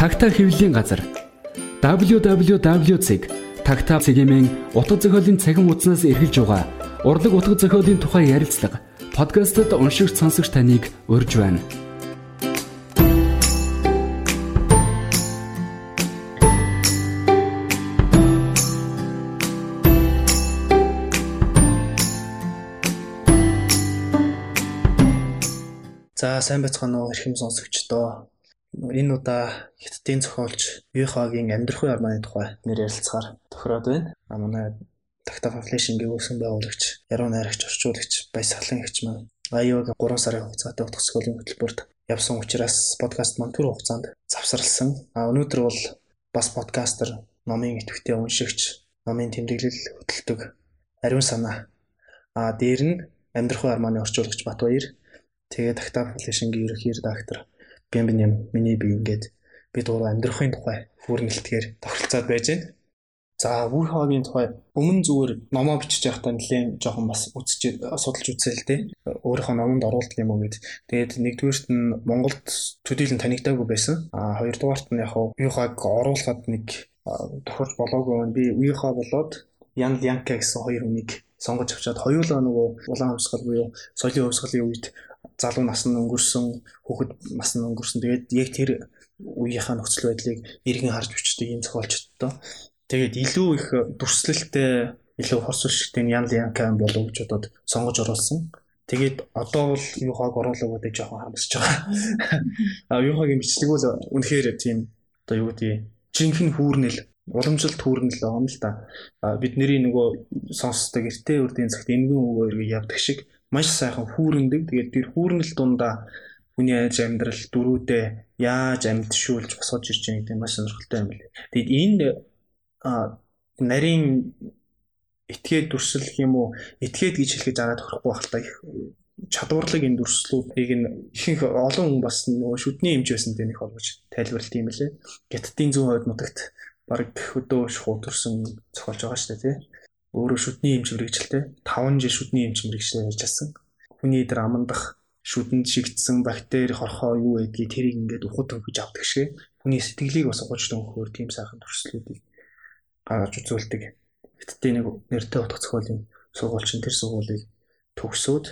Тагта хэвлэлийн газар www.tagta цэгийн утга зохиолын цахим хуудаснаас эргэлж байгаа урлаг утга зохиолын тухай ярилцлага подкастт уншигч сонсогч таныг урьж байна. За сайн байцгаана уу эрхэм сонсогчдоо. Энэ удаа Хятадын зохиолч Юхагийн амьдрах үе арманы тухай нэр ярилцахаар тохироод байна. А манай Такта Publishing-ийн үүсгэн байгуулагч, яруу найрагч, орчуулагч, Баяс Салан гэгч маань аюуг 3 сарын хугацаатай утга зохиолын хөтөлбөрт явсан учраас подкаст маань түр хугацаанд завсарласан. А өнөөдөр бол бас подкастер, номын идэвхтэй уншигч, номын тэмдэглэл хөтэлдэг ариун санаа. А дээр нь амьдрах үе арманы орчуулагч Батбаяр Тэгээд Acta Publishing-ийн ерөнхий редактор Бэмбэм миний би ингээд бид гурав амьдрахын тухай хүүрнэлтгээр тохиролцоод байж байна. За үр хаагийн тухай өмнө зүгээр номоо бичиж байхдаа нэлээд жоохон бас үзэж судалж үзсэн л дээ. Өөрийнхөө номонд оруулдаг юм уу гэд. Тэгээд нэгдүгээрт нь Монголд төдийлөн танигдаагүй байсан. А хоёрдугаарт нь яг үе хааг оруулахад нэг тохирч болоогүй байна. Би хаа болоод Ян Лянка гэсэн хоёр хүнийг сонгож авчаад хоёулаа нөгөө улаан хувьсгал буюу соёлын хувьсгалын үед залуу наснд өнгөрсөн хүүхэд наснд өнгөрсөн тэгээд яг тэр үеийнхаа нөхцөл байдлыг иргэн харж бичдэг юм зохиолчдтой. Тэгээд илүү их дүрслэлтэй илүү хос үлшигтэй Ян Лянкан болов гэж бодоод сонгож оруулсан. Тэгээд одоо бол юухаг оруулах гэдэг жоохон хамсаж байгаа. А юухагийн бичлэг бол үнэхээр тийм одоо юу гэдэг жинхэнэ хүүрнэл уламжлалт хүүрнэл байгаа юм л да. Бидний нөгөө сонсдог эртээ үрдийн цагт эмгэн өвөө эргээ явдаг шиг маш сайхан хүүрэндэг. Тэгээд тэр хүүрнэл дундаа хүний айж амьдрал дөрүүдээ яаж амьдшүүлж босгож ирж байгаа гэдэг маш сонирхолтой юм байна. Тэгээд энэ нарийн этгээд дүрсэл гэх юм уу этгээд гэж хэлэхэд зараад л та их чадварлаг энэ дүрслүүдийг нь ихэнх олон хүн бас нөгөө шүдний байсантай нэг холбож тайлбарлалт юм лээ. Геттийн зүүн хойд нутагт баг хөдөө шуутарсан зохиолж байгаа шүү дээ тий өөрөө шүдний эмч мэрэгчлээ 5 жил шүдний эмч мэрэгчлээ хийж асан. Хүний дээр амандах шүдэнд шигдсэн бактери хорхоо юу гэдгийг тэрийг ингээд ухад өгж авдаг шиг хүний сэтгэлийг бас угаж дөнгөхөөр тийм сайхан төрслүүдийг гаргаж үзүүлдэг. Гэтэ нэг нэртэй утга зохиолын сургуульчин тэр сургуулийг төгсөөд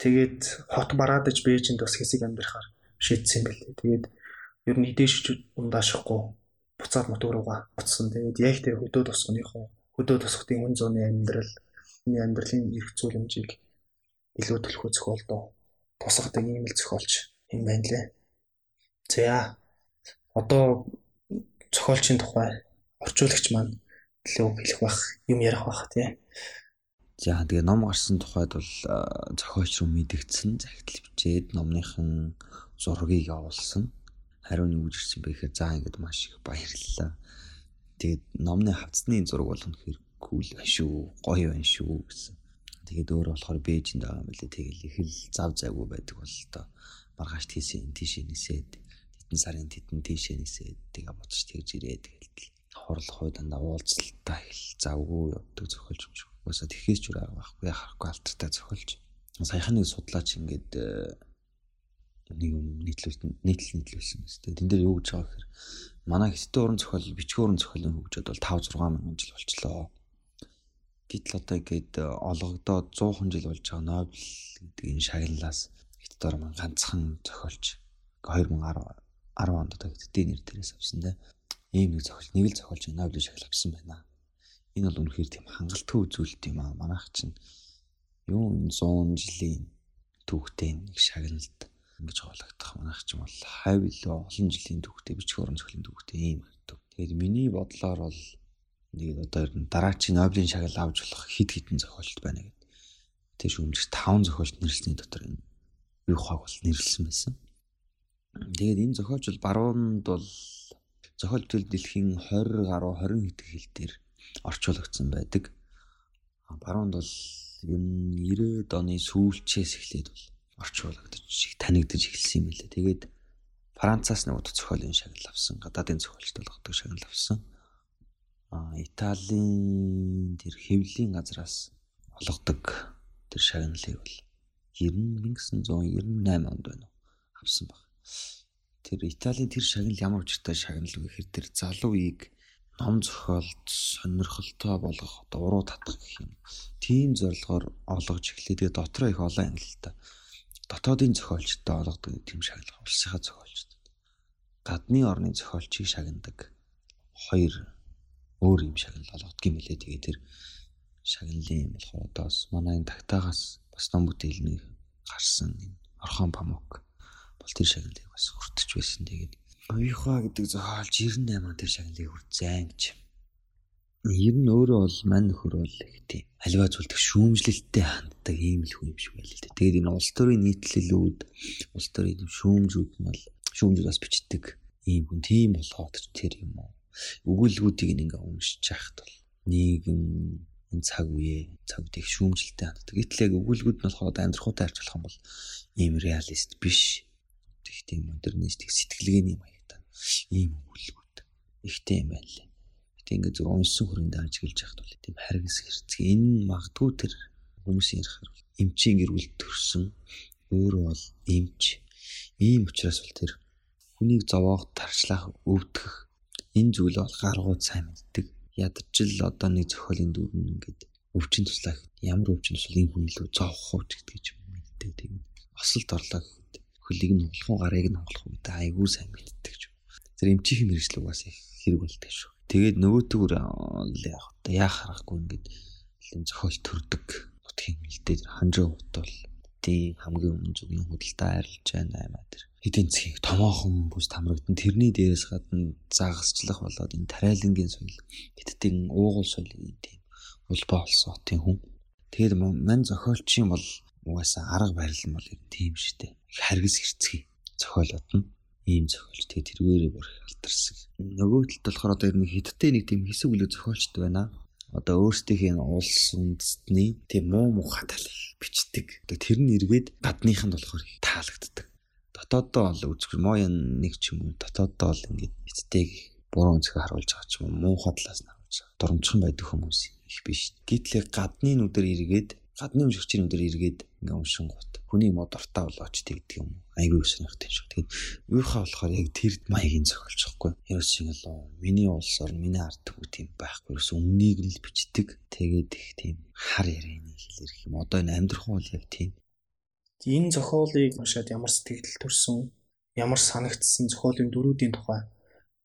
тэгээд хот бараадаж Бээжинд бас хэсэг амьдрахаар шийдсэн билээ. Тэгээд ер нь идэж ундаашихгүй буцаад мот руугаа буцсан. Тэгээд яг тэр хөдөө тосгоныхоо хөдөө тосготын хүн зууны амьдрал хүний амьдралын эрх зүйлэмжийг илүү төлөхөө зохиолдоо тусгадаг ийм л зохиолч юм байна лээ. За одоо зохиолчийн тухай орчуулагч маань илүү хэлэх бах юм ярих бах тий. За тэгээ ном гарсан тухайд бол зохиолч руу мэдгдсэн захидал бичээд номныхан зургийг явуулсан. Хариу нэг үжирсэн байхаа за ингээд маш их баярлалаа. Тэгээд номны хавцны зураг бол үнэхээр кул байна шүү, гоё байна шүү гэсэн. Тэгээд өөр болохоор Бээжинд байгаа юм лээ. Тэгэл их л зав зайгүй байдаг бол одоо маргааш тийсэн тийшээ нисээд тэтэн сарын тэтэн тийшээ нисээд тэгээ бодож тэгж ирээ тэгэл хорлох хой дандаа уулзалтаа хэл завгүй явдаг зохиолч юм шиг. Угаасаа тэхээс ч үр байхгүй харахгүй алдартай зохиолч. Саяхан нэг судлаач ингээд э, нэг юм нийтлүүлсэн нийтлэл нийтлүүлсэн байна. Тэгээд тэн дээр юу гэж байгаа гэхээр манай хиттэй уран зохиол, бичгийн уран зохиолын хөгжөөд бол 5 6 мянган жил болчлоо. Гэтэл одоо ингээд олгодоод 100 жил болж байгаа Нобель гэдэг энэ шагналаас хиттэй маань ганцхан зохиолч 2010 10 онд одоо хиттэй нэр дээрээс авсан те. Ийм нэг зохиол, нэг л зохиолч Нобель шагнал авсан байна. Энэ бол үнэхээр тийм хангалттай үзүүлэлт юм аа. Манайх чинь юу 100 жилийн түүхтэй нэг шагналд ингэж хоологдох манайх ч юм бол хайв илүү олон жилийн түүхтэй бичиг уран зохиолын түүхтэй юм гэдэг. Тэгээд миний бодлоор бол нэг одоо дараачийн Нобелийн шагнал авч болох хид хідэн зохиолт байна гэдэг. Тэр шүүмжих 5 зохиолт нэрлсэний дотор энэ юу хааг бол нэрлсэн байсан. Тэгээд энэ зохиолч бол баруунд бол зохиолт төл дэлхийн 20 гаруй 20 хэдэн хэл дээр орчуулагдсан байдаг. Баруунд бол юм 90-ад оны сүүлчээс эхлээд бол орчуулагдаж танигдаж эхэлсэн юм лээ. Тэгээд Францаас нэг удаа зохиолын шагнал авсан. Гадаадын зохиолч болгодог шагнал авсан. А Италийн тэр хэвлийн газраас олгодог тэр шагналыг бол 1998 онд байна уу авсан баг. Тэр Италийн тэр шагнал ямар учиртай шагнал вэ гэхээр тэр залууийг ном зохиолд сонирхолтой болгох одоо уруу татах гэх юм. Тийм зорилгоор олгож эхлэе. Тэгээ дотроо их олон та. Дотоодын зохиолчтой олгодог тийм шагнал улсынхаа зохиолчд. Гадны орны зохиолчийг шагнадаг. Хоёр өөр юм шагнал олгодог юм лээ. Тэгээ тэр шагналын юм болохоор одоос манай энэ тагтаагаас бас ном бүтээлний гарсан энэ орхон памук бол тэр шагналыг бас хүртэж байсан. Тэгээд Оюуха гэдэг зохиолч 98 он тэр шагналыг хүртсэн гэж. Ер нь өөрөө бол мань нөхөр бол их тийм аливаа зүйлдэх шүүмжлэлттэй ханддаг ийм л хүн юм шиг байл л дээ. Тэгээд энэ улс төрийн нийтлэлүүд улс төрийн шүүмжүүд нь бол шүүмжүүд бас бичдэг ийм хүн тийм болоход тэр юм уу. Өгүүлбүүдийг ингээ уншиж яхад бол нийгэм энэ цаг үе цаг үеийг шүүмжлэлтэй ханддаг. Гэтэл яг өгүүлбүүд нь болохоор амьдрахуутай харьцуулах юм бол ийм реалист биш их тийм модернистик сэтгэлгээний маягтай ийм өгүүлбэрүүд ихтэй юм байна лээ. Гэтэ ингээд зөв уншсан хүрээнд ажиглаж яхад бол тийм харгас хэрцэг энэ магадгүй тэр хүмүүсийн ярихаар эмчийн гэрүүл төрсөн өөрөө бол эмч. Ийм учраас бол тэр хүнийг зовоог тарчлах өвдөх энэ зүйл бол гаргууд сайн мэддэг. Ядчил одоо нэг зохиолын дүрн ингээд өвчин туслах ямар өвчин тусвал энэ хүн илүү зовох уу гэдэг ч юм мэддэг тийм. Осолд орлоо хөлийг нь хугалах уу гарыг нь хугалах уу гэдэг айгүй сайн мэддэг ч. Тэр эмчийн мэрэгчлэг бас их хэрэг болдог шүү. Тэгээд нөгөөтгөр яг одоо яа харахгүй ингээд юм зохиол төрдөг. Нутгийн хилдээ ханжаа утвал тий хамгийн өмнө зүгийн худалдаа арилж байна аймаа тэр эдийн засгийг томоохон бүс тамрагдан тэрний дээрээс гадна заагасчлах болоод энэ тариалангийн соёл хэдтийн уугуул соёлын тийм улбаа болсон тийм хүн. Тэгээд мань зохиолчийн бол угаасаа арга барил нь бол тийм штэ харгас хэрцгий зохиолууд нь ийм зохиолч тэгээ тэргээрээ бүр алдарсан. Нөгөө талд болохоор одоо ер нь хиттэй нэг тийм хэсэг үлээ зохиолчд байна. Одоо өөрсдийнх нь улс үндэстний тийм муу муха талыг бичдэг. Одоо тэр нь эргээд гадныханд болохоор таалагддаг. Дотооддоо бол үзэх моён нэг ч юм уу дотооддоо бол ингээд хиттэйг буруу өнцгөө харуулж байгаа ч юм уу муухай талаас нь харуулж байгаа. Дурамчхан байдаг хүмүүс их биш. Гэтэл гадны нүдээр эргээд гадны өмшигчийн нүдээр эргээд ингээ уншин гут хүний мод дуртай болооч тэгдэг юм. Айгүй сонирхтой шүү. Тэгээд юухаа болохоор яг тэр маягийн зохиолч байхгүй. Яс шиг л миний улс ор миний ард түмэг тийм байхгүй. Ерөөс өмнгийг л бичдэг. Тэгээд их тийм хар ярианы хэлэр юм. Одоо энэ амьдрах бол яг тийм. Энэ зохиолыг уншаад ямар сэтгэл төрсөн, ямар санагдсан зохиолын дөрүүдийн тухай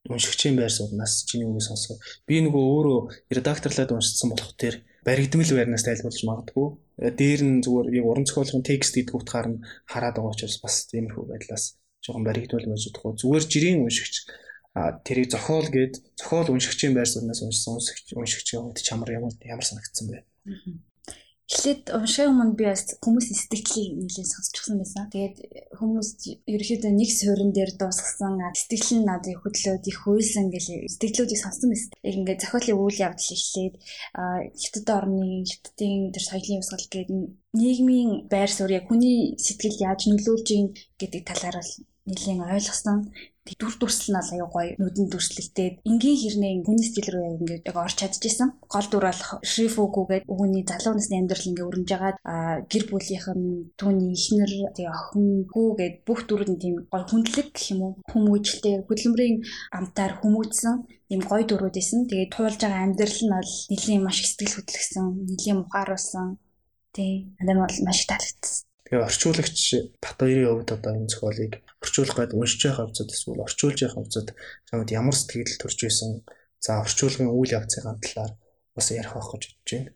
уншигчийн байр суугнаас чиний үгийг сонсгоо. Би нөгөө өөрөө редакторлаад уншсан болох тэр баригдмал байрнаас тайлбарлаж магадгүй. Дээр нь зүгээр яг уран зохиолын текст гэдэг утгаар нь хараад байгаа учраас бас тиймэрхүү байдлаас жоохон баригдмал байж чадахгүй. Зүгээр жирийн уншигч тэрийг зохиол гээд зохиол уншигчийн байр суугнаас уншсан уншигчийн хувьд чамар ямар ямар санагдсан бэ? Эхлээд уншаа өмнө би бас хүмүүсийн сэтгэлийг нэлээд сонсчихсан байсан. Тэгээд хүмүүс ерөөхдөө нэг суурин дээр дуусгасан сэтгэл нь надад хөдлөөд их хуйлсан гэж сэтгэлүүдийг сонссон байсан. Яг ингээд зохиолын үйл явдал эхлээд хятад орны хятадын тэр соёлын явсгал гэдэг нийгмийн байр суурь яг хүний сэтгэл яаж нөлөөлж ийн гэдэг талаар бол нэлийн ойлгосон. Дүр дүрсэл нь аюу гоё нүдэн дүрслэлтэй. Энгийн хэрнээ хүний сэтгэл рүү ингээд яг орч чадчихсан гол дүр бол шрифугу гэдэг үүний залуу насны амьдрал ингээд өрнөж агаад гэр бүлийнх нь түүний эхнэр тэгээ охин хүү гэд бүх дүрүүд нь тийм гоё хүндлэг гэх юм уу? Хүмүүжлтэй хөдөлмөрийн амтаар хүмүүжсэн ийм гоё дүрүүд исэн. Тэгээ туулж байгаа амьдрал нь бол нэлийн маш их сэтгэл хөдлөсөн нэлийн мухааруулсан тий надад бол маш таалагдсан. Тэгээ орчуулагч Батбаярын хувьд одоо энэ зохиолыг орчуулах гээд уншиж байгаа хувьцад эсвэл орчуулж байгаа хувьцад чамд ямар сэтгэл төрж байсан за орчуулгын үйл явцын талаар бас ярих байх гэж бодож байна.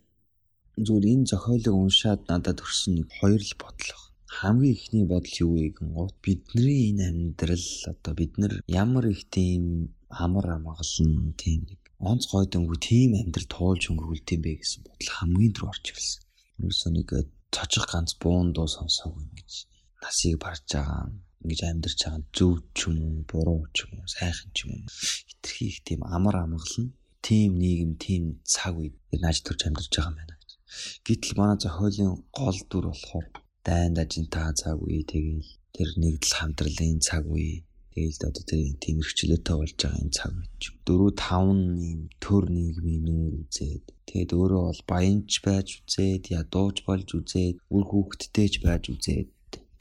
Зүгээр энэ зохиолыг уншаад надад төрсөн нэг хоёр л бодлого. Хамгийн ихний бодол юу вэ гэнгүүт бидний энэ амьдрал одоо бид нар ямар их тийм амар амгалан тийм нэг онц гойдонгүй тийм амьдрал туулж өнгөрүүлт юм бэ гэсэн бодол хамгийн түрүү орж ирсэн. Юусэн нэг цочих ганц буун дуу сонсоогүй ингэж насыг барж байгаа ингэж амьдарч байгаа зөв ч юм уу буруу ч юм уу сайхан ч юм уу хитрхи их тийм амар амгалан тийм нийгэм тийм цаг үед нааж төрж амьдарч байгаа юм байна. Гэтэл манай зохиолын гол дүр болохоор дайнд ажинтаа цаг үе тэгээл тэр нэгдэл хамтралын цаг үе Тэгээл одоо тэр тийм эрхчлөөтэй болж байгаа энэ цаг үед дөрөв таван ийм төр нийгмийн нүүр үзээд тэгээд өөрөө бол баянч байж үзээд ядууж болж үзээд үр хүүхэдтэйч байж үзээд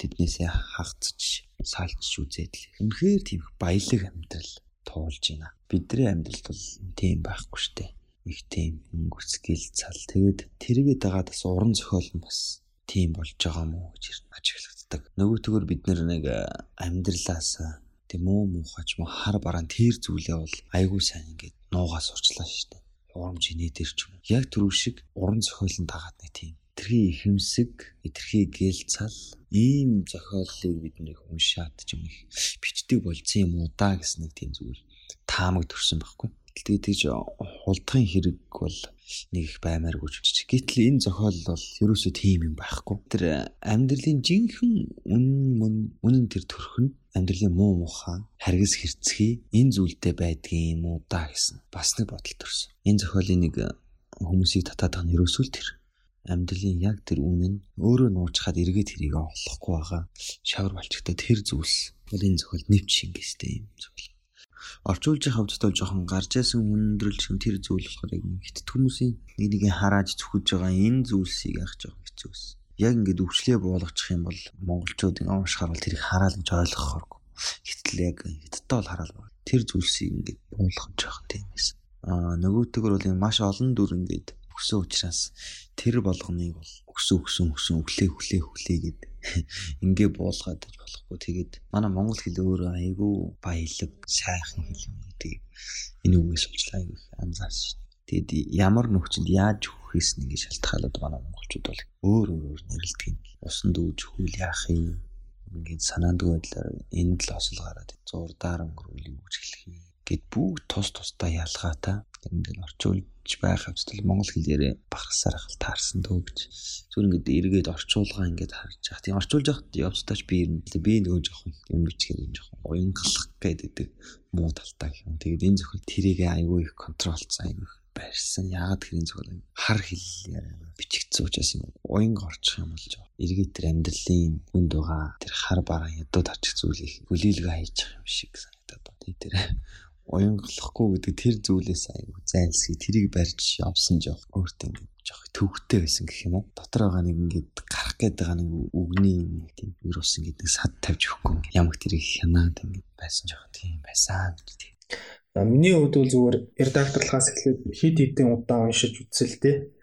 тэднээсээ хагцж саалж үзээд л үнэхээр тийм баялаг амьдрал туулж байна. Бидний амьдралд бол тийм байхгүй штэ. Их тийм өнгөцгөл цал. Тэгээд тэргээд дагаад бас уран зохиол нь бас тийм болж байгаа мó гэж ажиглагддаг. Нөгөөтгөр бид нэг э, амьдралаас тийм муу муухач муу хар бараан тэр зүйлээ бол айгүй сайн ингээд нуугаас урчлаа штэ. Урамж инээ дээр ч юм. Яг түрүү шиг уран зохиолын дагаад нэг тийм этерхий ихэмсэг, этерхий гэлцал ийм зохиолыг бид нэр уншаад ч юм их бичдэг болсон юм уу да гэсэн нэг тийм зүйл таамаг төрсэн байхгүй. Гэтэл тэгж хулдахын хэрэг бол нэг их баймааргүй ч гэж. Гэтэл энэ зохиол бол ерөөсөө тийм юм байхгүй. Тэр амьдралын жинхэнэ үнэн үнэн тэр төрх нь амьдралын муу мухай харгас хэрцгий энэ зүйлдээ байдгийн юм уу да гэсэн бас нэг бодол төрсөн. Энэ зохиолын нэг хүмүүсийг татаад байгаа нь ерөөсөө л тэр амьдралын яг тэр үнэн нь өөрөө нуучхад эргээд хэрийг олохгүй байгаа. Шавар балчигтай тэр зүйлс бол энэ зохиол нэвч шингээстэй юм зохиол орчуулж явах хувьд бол жоохон гарч яасан өндрөл шиг тэр зүйл болохоор яг хитэд хүмүүсийн нэг нэгэ харааж зүхэж байгаа энэ зүйлсийг яах жоохон хэцүү байсан. Яг ингээд өвчлөө буулгачих юм бол монголчууд ингэ уншихаар бол тэрийг хараал гэж ойлгохоргүй. Гэтэл яг хиттээ бол хараал баг. Тэр зүйлсийг ингээд буулгах жоохон тийм байсан. Аа нөгөөтэйгөр бол энэ маш олон дүр ингээд өгсөн учраас тэр болгоныг бол өгсөн өгсөн өгсөн өглөө өглөө өглөө гэд ингээ буулгаад байж болохгүй. Тэгээд манай монгол хэл өөрөө айгүй баялаг сайхан хэл юм гэдэг. Энэ үгээс уучлаа айгүй анзаарсан Тэгэд ямар нөхцөнд яаж өгөхөөс нь ингэ шалтгаалаад манай монголчууд бол өөр өөр нэрлдэг юм. Усан дүүж хөл яах юм? Ингээд санаандгүй байдлаар энд л осол гараад зурдаар өнгөрүүлэх үгж хэлэх юм. Гэд бүгд тус тусдаа ялгаатай ингээд орчуулж байх хэвчтэл монгол хэлээрээ багсаар хал таарсан дөө гэж зүгээр ингээд эргээд орчуулгаа ингээд харж яах тийм орчуулж яхад явцдаач би юм би нөгөө жоохон юм бичгээр юм жоохон уянгалах гэдэг муу талтай юм тэгээд энэ зөвхөн тэрийг аягүй их контролцсан аягүй барьсан. Яагаад тэрийн зөвхөн хар хэл бичигдсэн учраас юм уянг орчих юм болж байгаа. Эргээд тэр амьдралын хүнд байгаа тэр хар бараа ядууд очих зүйлийг хүлээлгээ байгаа юм шиг санагдаад байна. Тэ тэр уянгалахгүй гэдэг тэр зүйлээс аягүй зайлсхий тэрийг барьж явсан жоох өөртөө ингэ жоох төвхтэй байсан гэх юм уу дотор байгаа нэг ингээд гарах гээд байгаа нэг үгний нэг тийм вирус ингээд нэг сад тавьж өгөхгүй ямаг тэрийг хянаад ингээд байсан жоох тийм байсан гэж тийм Миний хувьд бол зүгээр редакторлахаас эхлээд хид хідэн удаан уншиж үзэлтэй.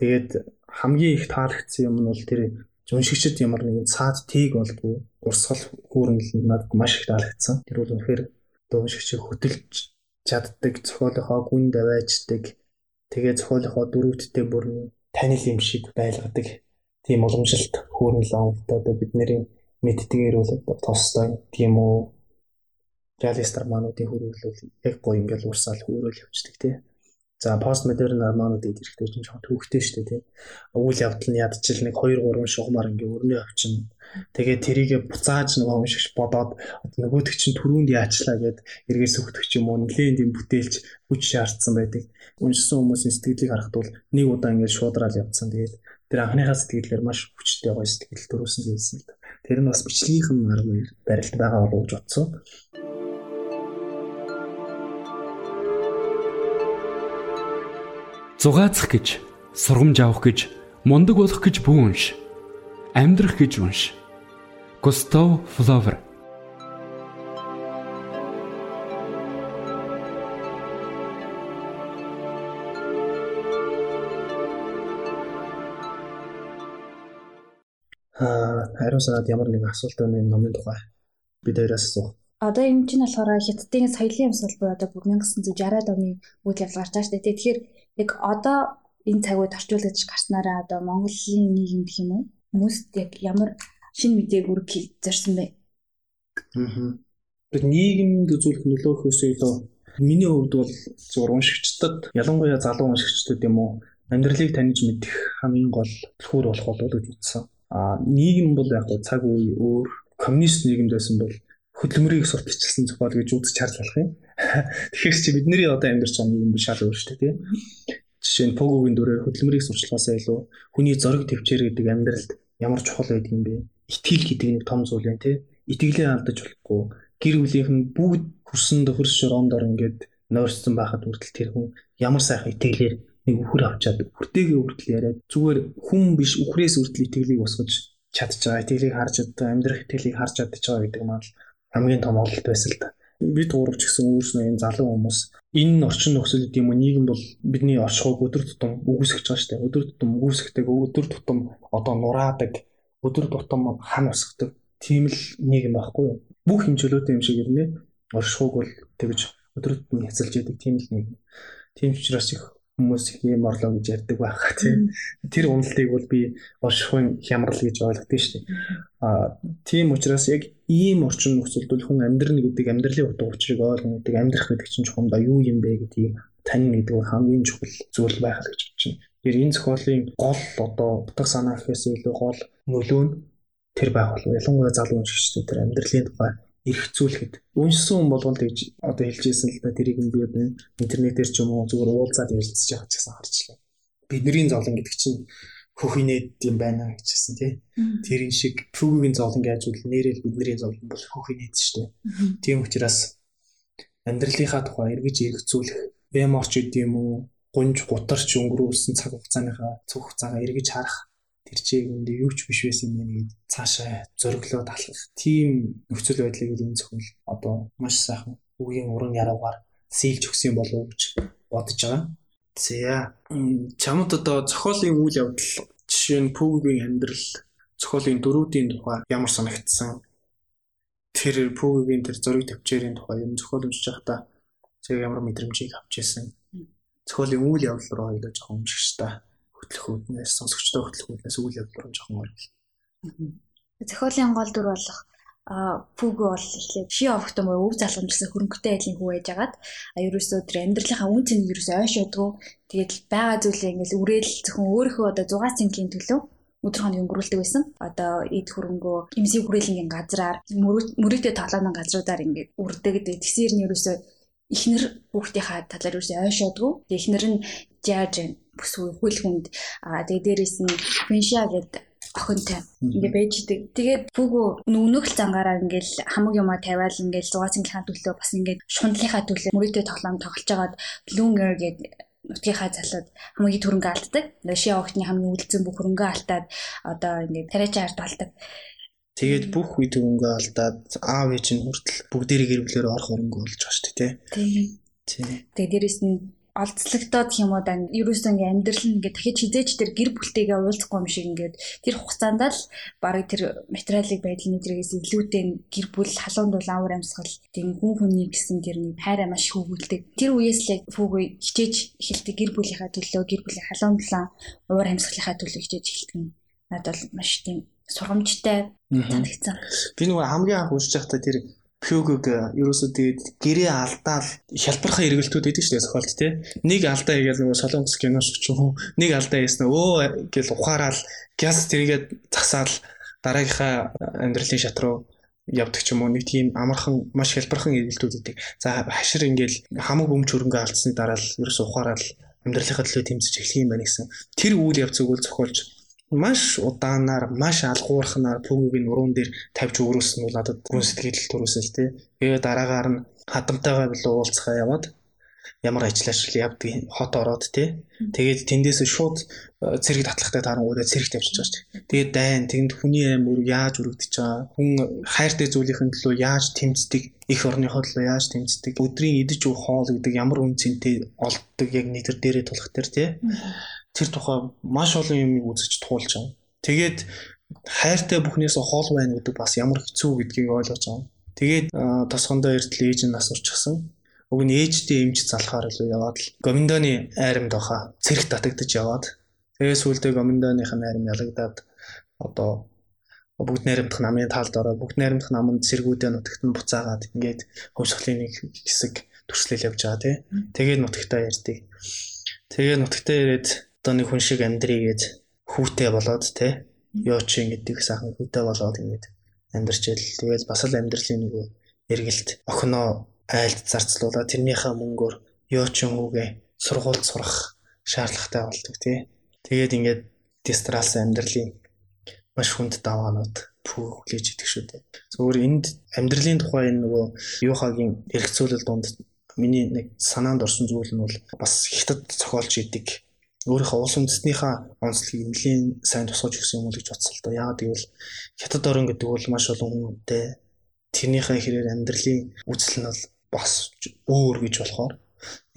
Тэгээд хамгийн их таалагдсан юм нь бол тэр уншигчд ямар нэгэн цаад тийг болдгоо урсгал хүүрнэл надад маш их таалагдсан. Тэр бол үнэхээр уншигчийг хөтөлж чаддаг, зохиолынхоо гүн давааждаг. Тэгээ зохиолынхоо дөрөвдтэй бүрний танил юм шиг байлгадаг. Тийм уламжилт хүүрнэл авалтаа бидний мэддгээр бол тостой тийм үү реалист романуудын хөрвөл яг гоё ингээл урсаал хөрөөл явждаг тий. За пост модерн романууд идэрэхтэй чинь жоохон төвхтэй шүү дээ тий. Үйл явдал нь ядчил нэг 2 3 шугамар ингээ өрнөө авчин. Тэгээ тэрийгэ буцааж нөгөө уншигч бодоод нөгөөдөг чинь түрүүнд яачлаа гэд эргээс өгдөг ч юм уу нэлээд юм бүтээлч хүч шаардсан байдаг. Уншсан хүмүүсийн сэтгэлийг харахад бол нэг удаа ингээ шуудраал явцсан. Тэгээд тэр анхныхаа сэтгэлээр маш хүчтэй гоё сэтгэл төрүүлсэн гэсэн л да. Тэр нь бас бичлэгийнхэн арга барилт байгаа болов уу Зугаацах гэж, сургамж авах гэж, мундаг болох гэж бүү унш. Амьдрах гэж унш. Густав Флавер Аа, хариу санаад ямар нэг асуулт байна номын тухай бид хоёроос асуух. Одоо энэ чинь болохоор хятадын соёлын амьсгал буюу одоо 1960-аад оны үйл явдал гарч байгаа шүү дээ. Тэгэхээр яг одоо энэ цаг үед орчуулж гарснараа одоо Монголын нийгэмд юм уу хүмүүст яг ямар шинэ мэдээг үрг зорьсон бэ? Аа. Тэр нийгэмд үзүүлэх нөлөөхөөс илүү миний хувьд бол зур уншигчдад ялангуяа залуу уншигчдад юм уу амьдралыг таньж мэдэх хамгийн гол түлхүүр болох болов гэж үзсэн. Аа нийгэм бол яг цаг үе өөр коммунист нийгэмд байсан бол хөдөлмөрийг сурталчилсан зохиол гэж үзэж харлах юм. Тэгэхээр чи бидний одоо амьдарч байгаа нийгэм шал өөр шүү дээ тийм. Жишээ нь Погогийн дүрээр хөдөлмөрийг сурчлахаасаа илүү хүний зориг төвчээр гэдэг амьдралд ямар чухал байдаг юм бэ? Итгэл гэдэг нэг том зүйл юм тийм. Итгэлээ алдаж болохгүй. Гэр бүлийнх нь бүгд хөрсөн төхөрс шорондор ингээд нойрсон байхад хүртэл тэр хүн ямар сайхан итгэлээр нэг үхэр авчаад үртэйгээ үртэл яриад зүгээр хүн биш үхрээс үртэл итгэлийг босгож чадж байгаа, итгэлийг харж одоо амьдрах итгэлийг харж чадж байгаа гэдэг маань хамгийн том ололт байсан л да. Бид гурав ч гэсэн өөрснөө энэ залуу хүмүүс энэ орчин нөхцөл гэдэг юм уу нийгэм бол бидний оршихуйг өдөр тутам үгүйсгэж байгаа шүү дээ. Өдөр тутам үгүйсгдэг, өдөр тутам одоо нураадаг, өдөр тутам хан усгадаг тийм л нийгэм байхгүй юу? Бүх хэмжээлөөтэй юм шиг ирнэ. Оршихуйг бол тэгж өдөр тутам няцалж яадаг тийм л нийгэм. Тийм учраас их хүмүүс ийм орлоо гэж ярьдаг байх тийм. Тэр уналтыг бол би оршихуйн хямрал гэж ойлгодог шүү дээ. Аа тийм учраас яг ийм орчин нөхцөлд хүн амьдрна гэдэг амьдралын утга учирыг ойлгоно гэдэг амьдрах гэдэг чинь чухамдаа юу юм бэ гэдгийг тань гэдэг нь хамгийн чухал зүйл байх гэж байна. Тэр энэ зохиолын гол одоо утга санаа гэхээс илүү гол нөлөө нь тэр байх болов. Ялангуяа залуу уншигчдад тэр амьдралын тухай эргцүүлэхэд уншсан хүн болгонд гэж одоо хэлжсэн л да тэрийг нь би одоо интернетээр ч юм уу зүгээр уулзаад ярилцж байгаа ч гэсэн харчлаа. Бидний зовлон гэдэг чинь хөхийнэд юм байна гэжсэн тий. Тэрийн шиг фүгийн зовлон гэж үл нэрэл бидний зовлон бол хөхийнэд шүү дээ. Тийм учраас амьдралынхаа тухай эргэж эргцүүлэх бэморч гэдэг юм уу гунж гутарч өнгөрүүлсэн цаг хугацааныхаа цог хугацаагаа эргэж харах тэр чиг энд юу ч биш байсан юм гээд цаашаа зөрөглөө талах тийм нөхцөл байдлыг энэ зөвхөн одоо маш сайхан үгийн уран яруугаар сэлж өгсөн болов уу гэж бодож байгаа. За чамд одоо зохиолын үйл явдал жишээ нь пүүгийн амьдрал зохиолын дөрүүдийн тухай ямар санагдсан? Тэр пүүгийн тэр зураг тавчээрийн тухай юм зохиол уншиж байхдаа чи ямар мэдрэмжийг авч ирсэн? Зохиолын үйл явдал руу хоёлоо жоохон уншиж та хөтлөхүүднээс сонсогчтой хөтлөхүүднээс үйл явдал руу жоохон орвол. Зохиолын гол дүр болох а пүгөө бол эхлээд ши овогтой мөр өв залгамжлсан хөрөнгөтэй айлын хүү яжгаад а ерөөсөө тэр амьдралынхаа үн цэнийг ерөөсөө ойшоодгоо тэгээд байгаа зүйлээ ингээл үрээл зөвхөн өөрийнхөө одоо 6 цэнгийн төлөө өдөр хоног өнгөрүүлдэг байсан. Одоо эд хөрөнгөө эмсийг хүрээлэнгийн газраар мөрөөдөө тоглооны газруудаар ингээд үрдэг. Тэгсээр нь ерөөсөө эхнэр хүүхдийнхаа талаар ерөөсөө ойшоодгоо. Эхнэр нь жааж бүсгүй хүлхэнд аа тэгээ дээрэс нь Финша гэдэг охинтой ингээ байж идэг. Тэгээд бүгөө нүнөх л зангаараа ингээл хамаг юмаа тавиал ингээл зугаацынхаа төлөө бас ингээд шундлынхаа төлөө мөрөдөө тоглоом тоглож байгаад Lunger гэдэг нутгийнхаа залууд хамгийн түрэнгээ алддаг. Шиа охтны хамгийн үлдсэн бүх хөрөнгөө алдаад одоо ингээд тариачаар болдог. Тэгээд бүх үе төгөнгөө алдаад аав ээж нь хүртэл бүгдээрээ гэр бүлээр орох хөрөнгө болж байгаа шүү дээ. Тийм. Тэгээд дээрэс нь олцлогдоод юм уу да ерөөсөө ингээ амьдрал нь ингээ дахиж хизээч тэр гэр бүлтэйгээ уулзахгүй юм шиг ингээд тэр хугацаанд л барыг тэр материалыг байдлын нэтрээс илүүтэй гэр бүл халуун дул авар амьсгал тийм хүн хүний гэсэн тэр нэг хайраа маш хөвгөлдөг тэр үеэс л фүүгүй хичээж эхэлдэг гэр бүлийнхаа төлөө гэр бүлийн халуун дулаан авар амьсгалынхаа төлөө хичээж эхэлдэг нь надад бол маш тийм сургамжтай санагдсан. Би нөгөө хамгийн анх уншиж байхдаа тэр Пюгг ерөөсөө тэгээд гэрээ алдаал хялбархан эргэлтүүд байдаг шүү дээ зохиолт тий. Нэг алдаа хийгээл нөгөө солонгос кинош ч юм уу нэг алдаа хийсэн өө гэл ухаараал газ тэрийгээ засаал дараагийнхаа амьдралын шат руу явдаг ч юм уу нэг тийм амархан маш хялбархан эргэлтүүд байдаг. За хашир ингээл хамаг өмч хөрөнгө алдсны дараа л ерөөсөө ухаараал амьдралынхаа төлөө тэмцэж эхлэх юм байна гэсэн. Тэр үйл явцыг үл зохиолж маш удаанаар маш алгуурханаар пүгийн уран дээр тавьж өрөөсөн нь надад гүн сэтгэл төрөөсөл тээ. Тэгээ дараагаар нь хадамтайгаа билүү уулзахаа яваад ямар ажиллаж явдаг хот ороод тий. Тэгээд тэндээс шууд э, цэрэг татлахтай тарангуудаа цэрэг шүү дээ. Тэгээд дайн тэнд хүний амир яаж өргөдөж байгаа хүн хайртай зүйлийнхэн төлөө яаж тэмцдэг их орныхоо төлөө яаж тэмцдэг өдрийн идэж уух хоол гэдэг ямар үн цэнтэй олддог яг нэтер дээрээ тулах төр тий тэр тухай маш олон юм үзэж туулж байгаа. Тэгээд хайртай бүхнээс хоол байна гэдэг бас ямар хэцүү гэдгийг ойлгож байгаа. Тэгээд тосгондоо эртэл ээж нь нас урчихсан. Уг нь ээжтэй эмч залхаар илүү яваад л гоминдоны айрамд баха цэрэг татагдаж яваад тэгээд сүулдэ гоминдоных нь айрам ялагдаад одоо бүгд найрамдах намын талд ороо бүгд найрамдах наманд сэргүүдээ нутагт нь буцаагаад ингээд хөвсгөлийн нэг хэсэг төрслөл явж байгаа тий. Тэгээд нутагтаа ярьдаг. Тэгээд нутагтаа ирээд одоо нэг хүн шиг амьдрий гэж хүүтэй болоод те ёо чи ингэдэг сайхан хүүтэй болоод ингэж амьдрч ял тэгээд бас л амьдралын нэг эргэлт охиноо айлд зарцлуулаад тэрнийхээ мөнгөөр ёо чи хүүгээ сургуульд сурах шаардлагатай болдог тий тэгээд ингээд дистрасс амьдралын маш хүнд даваанууд пүү хүлээж идэх шүү дээ. Зөвхөн энд амьдралын тухай энэ нөгөө юухагийн эргцүүлэл донд миний нэг санаанд орсон зүйл нь бол бас хятад зохиолч идэг өөрийнхөө улс үндэстнийхээ онцлогийг нэлийн сайн тусгаж өгсөн юм уу гэж бодсон л доо. Яагаад гэвэл хятад орн гэдэг бол маш олон хүмүүнтэй тэрнийхээ хэрээр амьдралын үзэл нь бол бас өөр гэж болохоор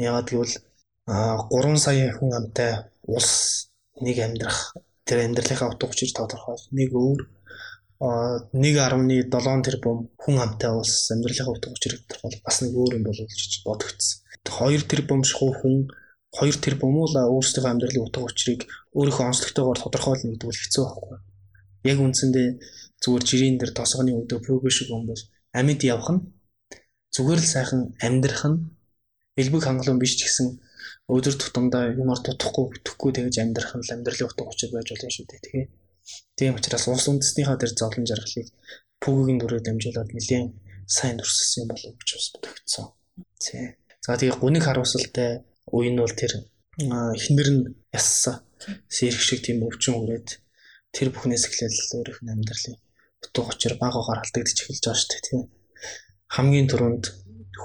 яагаад гэвэл 3 сая хүн амтай улс нэг амьдрах тэр амьдралынхаа утга учир тодорхой нэг өөр 1.7 тэрбум хүн амтай улс амьдралынхаа утга учирыг тодорхойлох бас нэг өөр юм болов гэж бодогдсон. 2 тэрбум шахуу хүн 2 тэрбум уу өөрсдийнхөө амьдралын утга учирыг өөрийнхөө онцлогтойгоор тодорхойлно гэдэг бол хэцүү байхгүй. Яг үндсэндээ зүгээр жирийн дээр тосгоны өдөө прогресс шиг юм бол амьд явах нь зүгээр л сайхан амьдрах нь элбэг хангалуун биш ч гэсэн өдөр тутамдаа юмар тутахгүй бүтэхгүй тэгж амьдрах нь амьдралын утга учир байж болно шүү дээ тэгээ. Тийм учраас улс үндэснийхаа дээр зовлон жаргалыг пүгэгийн дүрээр дамжуулаад нэлээд сайн дурссан юм болов гэж бас бодогдсон. Тий. За тэгээ гүнийг харуулсалтай үе нь бол тэр эхнэр нь яссан. Сэрх шиг тийм өвчин үрээд тэр бүхнээс эхлээл өөрийнх нь амьдралын утга учир баг угаар алдагдчих эхэлж байгаа шүү дээ тийм хамгийн түрүүнд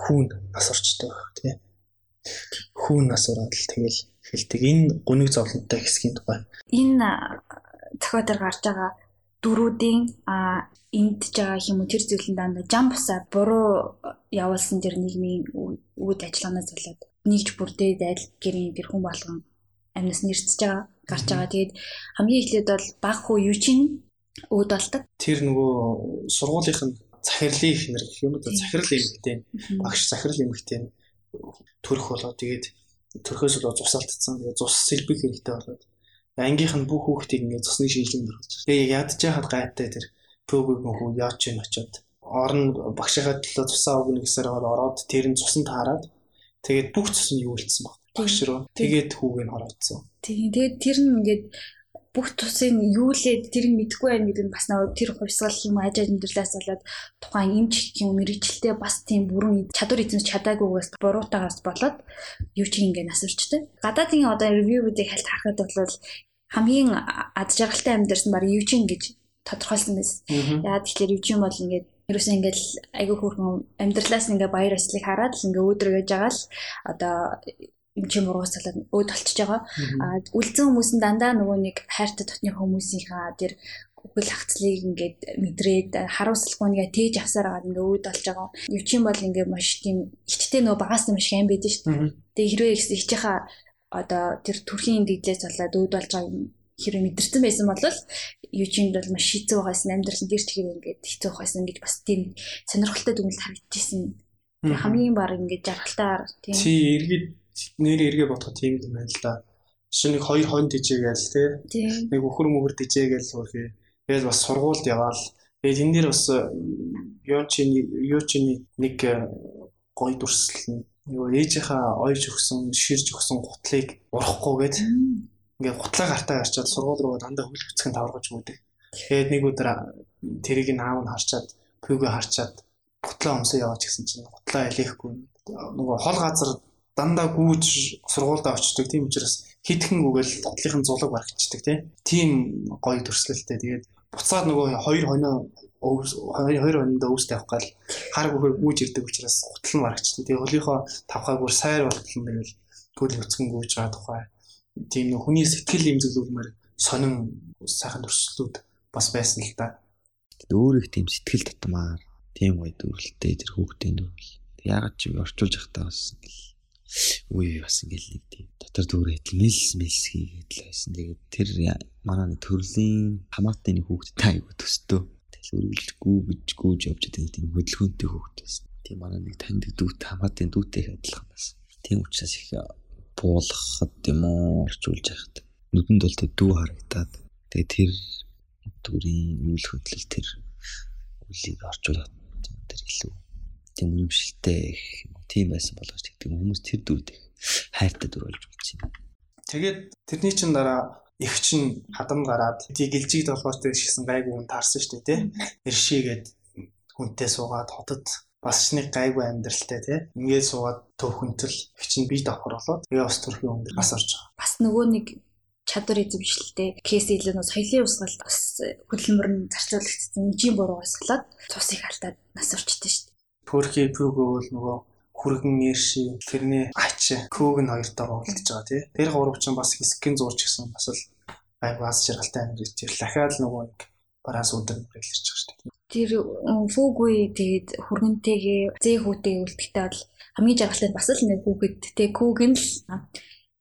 хүүн нас орчтой байх тийм хүүн нас ороод л тэгэл эхэлдэг. Энэ гүнийг зовлонтой хэсгийн тухай. Энэ зохио дээр гарч байгаа дөрүүдийн а эндж байгаа юм уу тэр зүйлэн дандаа жам бусаа буруу явуулсан тэр нийгмийн үйл ажиллагаанаас болоод нэгж бүрдээ зайл гэрийн тэр хүн болгон амьнас нэрцэж байгаа гарч байгаа. Тэгээд хамгийн эхлээд бол баг хуу юу чинь өөд болдог. Тэр нөгөө сургуулийнх нь захирлын их нэр гэх юм уу? Захирал эмэгтэй. Багш захирал эмэгтэй төрөх болоо. Тэгээд төрхөөс болоо цусалтцсан тэгээд цус сэлбэг хэрэгтэй болоод. Ангийнх нь бүх хүүхдийг ингээд цусны шийдлэнд орж. Тэгээ ядж яхад гайтай тэр пөөгөг хүү яач юм очоод орон багшийнхаа төлөө цусаа өгнө гэсээр ороод тэр нь цусанд таарад тэгээд бүх цус нь юу болцсон баг. Багш руу тэгээд хүүг нь хороодсон. Тийм тэгээд тэр нь ингээд бүх тусын юу лээд тэрийг мэдэхгүй байх гэдэг нь бас нэг тэр хувьсгал юм аж амьдралаас болоод тухайн эмч юм мэрэгчлээ бас тийм бүрэн чадвар эзэмш чадаагүйгээс буруутаагаас болоод юу ч ингэ насварчтай. Гадаадын одоо ревюүүдийг хальт харахад бол хамгийн ад жаргалтай амьдэрсэн баг юу ч ингэж тодорхойлсон байсан. Яагаад тэгэхээр юу ч юм бол ингээд ерөөсөө ингээд айгүй хөөрхөн амьдралаас ингээд баяр ёслолыг хараад л ингээд өөдрөг яж байгаа л одоо юм чим ургаас талаад өөд болчихж байгаа. Аа үлдсэн хүмүүс нь дандаа нөгөө нэг хайртай дотны хүмүүсийнхаа тэр үгэл хацлыг ингээд мэдрээд харуулсалгүй нэгэ тээж авсаар байгаа ингээ өөд болж байгаа. Юу чим бол ингээ маш тийм ичтэй нөгөө багаас юм шиг юм байдаг шүү дээ. Тэгээ хэрвээ ихчийнхаа одоо тэр төрхийн дэглээс болоод өөд болж байгаа хэрэг мэдэрсэн байсан бол юучинд бол маш хэцүү байгаас амьдрал дээр ч хэрэг ингээд хэцүү байгаас гэж бас тийм сонирхолтой дүгнэлт харагдчихсэн. Хамгийн баг ингээд жаргалтаар тийм. Чи эргээд нэрээ эргээ бодоход тийм юм байна л да. Жишээ нэг хоёр хон дижээгээл тий. Нэг өхөр мөхөр дижээгээл хөрхий. Тэгээд бас сургуульд яваал. Тэгээд энэ дэр бас юу чи юу чи нэг э, гоё дүрслэл нь юу ээжийнхаа ойж өгсөн ширж өгсөн гутлыг урахгүйгээд ингээд гутлаа гартаа гарчаад сургууль руу дандаа хөл хөцгөн таваргаж өгдөг. Тэгээд нэг өдөр тэрийг нь аав нь харчаад пүгөө харчаад гутлаа өмсөө яваач гэсэн чинь гутлаа илээхгүй нөгөө хол газар дандаа гүйж сургуультай очдог. Тийм учраас хитгэн үгээл гутлынхын зулаг барагчдаг тийм гоё төрслөлтэй. Тэгээд буцаад нөгөө хоёр хоноо хоёр хононд өвс тавих гал хар бүхэр гүйж ирдэг учраас гутал нь барагчдаг. Тэгээд хөлийнхөө тавхаа бүр сайр болтол нь тэгэл гүйл хөцгөн гүйж байгаа тухай. Тийм нөгөө хүний сэтгэл имзэглүүлмээр сонин сайхан төрслүүд бас байсан л да. Өөр их тийм сэтгэл татмаар тийм гоё дүрлэлтэй тэр хүүхдийн дүрл. Яагаад ч орчуулж явахтаа бас ингээл үе бас ингээл нэг тийм дотор дүүрээ мэлс мэлс хийгээд л байсан. Тэгээд тэр манай нэг төрлийн хамаатны нэг хүүхдтэй айгу төстөө. Тэгэл үргэлжгүй гэж гүйж явж байгаа тийм хөдөлгөөнтэй хүүхд байсан. Тийм манай нэг таньдаг дүүт хамаатны дүүтэй адилхан байсан. Тийм учраас их буулгахад юм уу орчуулж яхад нүдэнд бол дүү харагдаад тэгээд тэр дүрийн үйл хөдлөл тэр үлийг орчуулаад тэр илүү тийм үнэмшилтэй их тийм байсан болгож тэгдэг хүмүүс тэр дүрд их хайртай дүр болж байна. Тэгээд тэрний чин дараа их чин хадам гараад тий гэлжиг толгойтой шигсэн гайгүй хүн таарсан шүү дээ тий. Иршигээд хүнтэй суугаад хотод бас ч нэг гайгүй амьдралтай тий. Ингээд суугаад төвхөнтөл их чин бие давхар болоод тэгээ бас төрхийн өндөр бас орж байгаа. Бас нөгөө нэг чадвар эзэмшилтэй кейс илүү нөө соёлын усгалд бас хөдөлмөр нь зарцуулагдсан эмчийн буруу усгалаад цус их алдаад нас орчтой шүү дээ Пөрхи пүгөө бол нөгөө хүргэн нэрши тэрний ач күүг нь хоёртойгоо үлдэж байгаа тий. Тэр гурав чинь бас хэсгийн зурж гэсэн бас л гай баз жаргалтай амьд гэж дахиад нөгөө нэг бараас өдөр мэрэглэж байгаа шүү дээ. Тэр фүүгүй тэгээд хүргэнтэйгээ зээ хүүтэй үлдэхтэй бол хамгийн жаргалтай бас л нэг хүүхэд. Тэг күүг нь л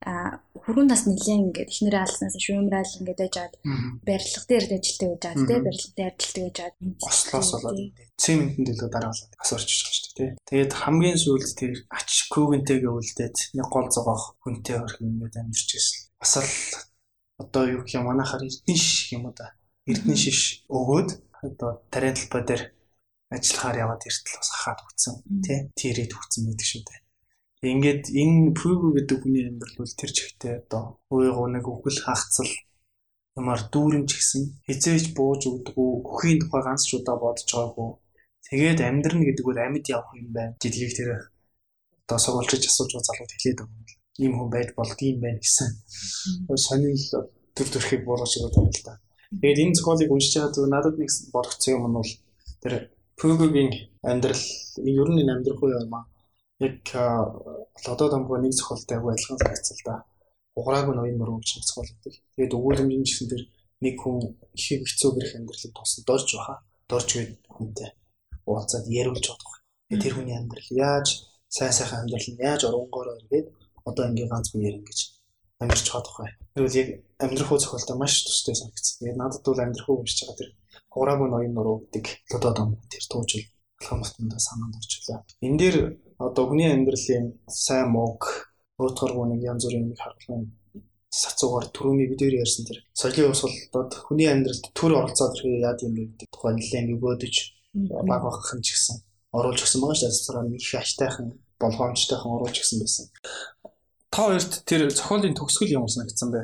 а хүргэн нас нэлээд ингээд эхнэрээ алснаас шуумраал ингээд байж жаад барилга дээр ажилтдаг байж жаад тий барилга дээр ажилтдаг байж жаад ослоос болоод цементэн дэлгөө дараа болоод бас орчиж байгаа шүү дээ тий тэгээд хамгийн сүүлд тэр ач күүгэнтэйгээ үлдээд нэг гол зогоох хүнтэй хөрх ингээд амьдэрч байсан бас л одоо юу гэх юм манайхаар эрдэн шиш юм уу да эрдэн шиш өгөөд одоо тариа талбай дээр ажиллахаар яваад эртэл бас хахаад өгцөн тий тэрэд өгцөн байдаг шүү дээ Ингээд энэ Пүгү гэдэг хүний амьдрал бол тэр чигтээ одоо ууйгуу нэг өхөл хагцал ямар дүүрэн ч гэсэн хизээч бууж өгдөггүй өхийн тухай ганц ч удаа бодож байгаагүй. Тэгээд амьдрна гэдэг бол амьд явах юм байна. Жилгийг тэр одоо сурвалжиж асууж байгаа залууд хэлээд байгаа юм. Ийм хүн байж болдгийм байна гэсэн. Сонирхол төр төрхийг буулгаж байгаа юм л да. Тэгээд энэ зохиолыг уншиж байгаа зүг надад нэг бодогцсон юм нь бол тэр Пүгүгийн амьдрал ер нь амьдрах уу юм аа яг лодо домгоо нэг зохиолтой аягүй адилхан санагдсан л да. Уграагүй ноён мөрөө гэж зохиол өгдөг. Тэгээд өгүүлэмжийн гэсэн тэр нэг хүн их хэцүү гэрх амьдралыг тусад дорж баха. Дорж гээд хүнтэй уулзаад яриулж бодох. Тэр хүний амьдрал яаж сайн сайхан амьдрал нь яаж оронгороо иргээд одоо ингээ ганц хүн ярин гэж амьдарч чадах бай. Тэгвэл яг амьдрах уу зохиолтой маш тустай санагдсан. Тэгээд надад бол амьдрах уу гэж байгаа тэр уграагүй ноён мөрөө гэдэг лодо дом тэр туужил алхамтанда санаанд орчлоо. Энэ дээр одоо хүний амьдралын сайн мууг өөртгөргүй нэг янз бүрийн нэг харгалан сацуугаар түрүүний видеор ярьсан тэр соёлын ус бол хүний амьдралд төр оролцоод ирэх яад юм бэ гэдэг тухай нэлээд өгөөдөж баг багхан ч гэсэн оруулж өгсөн байгаа шүү дээ. Цацраа нэг их аштайхан болгоомжтойхон оруулж өгсөн байсан. Та хоёрт тэр зохиолын төгсгөл ямар санагдсан бэ?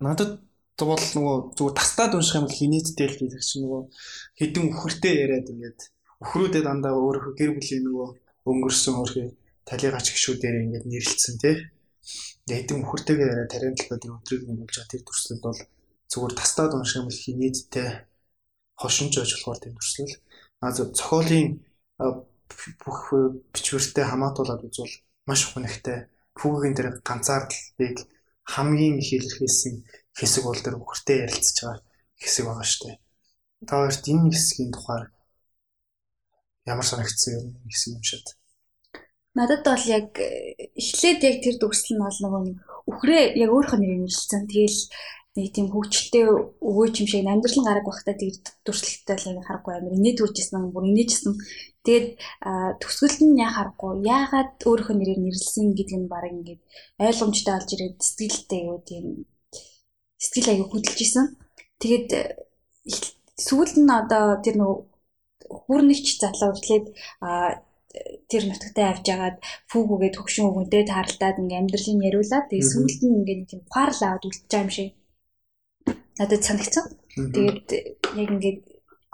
Надад бол нөгөө зүгээр тастаад унших юм бол хинээдтэй л гэдэг чинь нөгөө хідэн үхэртэй яриад ингээд өхрүүдээ дандаа өөрөө гэр бүлийн нөгөө өнгөрсөн өөрхий талигач гişүүдээр ингээд нэрлэлсэн тий. Эдэн мөхөртэйгээ яриа тариан талбай дээр өдрийг өнгөрүүлж байгаа тэр төрслөл бол зүгээр тастаад унших юм их нийтдээ хошинж байж болохоор тийм төрслөл. А зохиолын бүх бичвэртэй хамаатуулаад үзвэл маш хүнэгтэй хүүгийн дээр ганцаардлыг хамгийн их илэрхийлсэн хэсэг бол тэр хөртөө ярилцж байгаа хэсэг байгаа шүү дээ. Та хоёрт энэ хэсгийн тухай ямар санагдсан юм гэсэн юм шиг. Надад бол яг эхлээд яг тэр дүрслэл нь бол нөгөө үхрээ яг өөрийнхөө нэрээр нэрлсэн. Тэгэл нэг тийм хөвгчлээ өвөөч юм шиг амьдрал нь гараг байхдаа тэр дүрслэлтэй л харахгүй амир инээ түүжсэн бүр инээжсэн. Тэгээд төсгөлд нь яа харахгүй яагаад өөрийнхөө нэрээр нэрлсэн гэдэг нь баг ингээд ойлгомжтой болж ирээд сэтгэлтэй юу тийм сэтгэл аяг хөдөлж исэн. Тэгээд сүүлд нь одоо тэр нөгөө хүрнэгч залуу эхлээд тэр нутагтаа авч ягаад фүүгүүгээ төгшин өгөнтэй тааралдаад ингээм амьдралын яриулаад тэгээ сүүлд нь ингээд тийм ухаарл аваад үлдчихэж байгаа юм шиг надад санагцсан. Тэгээд яг ингээд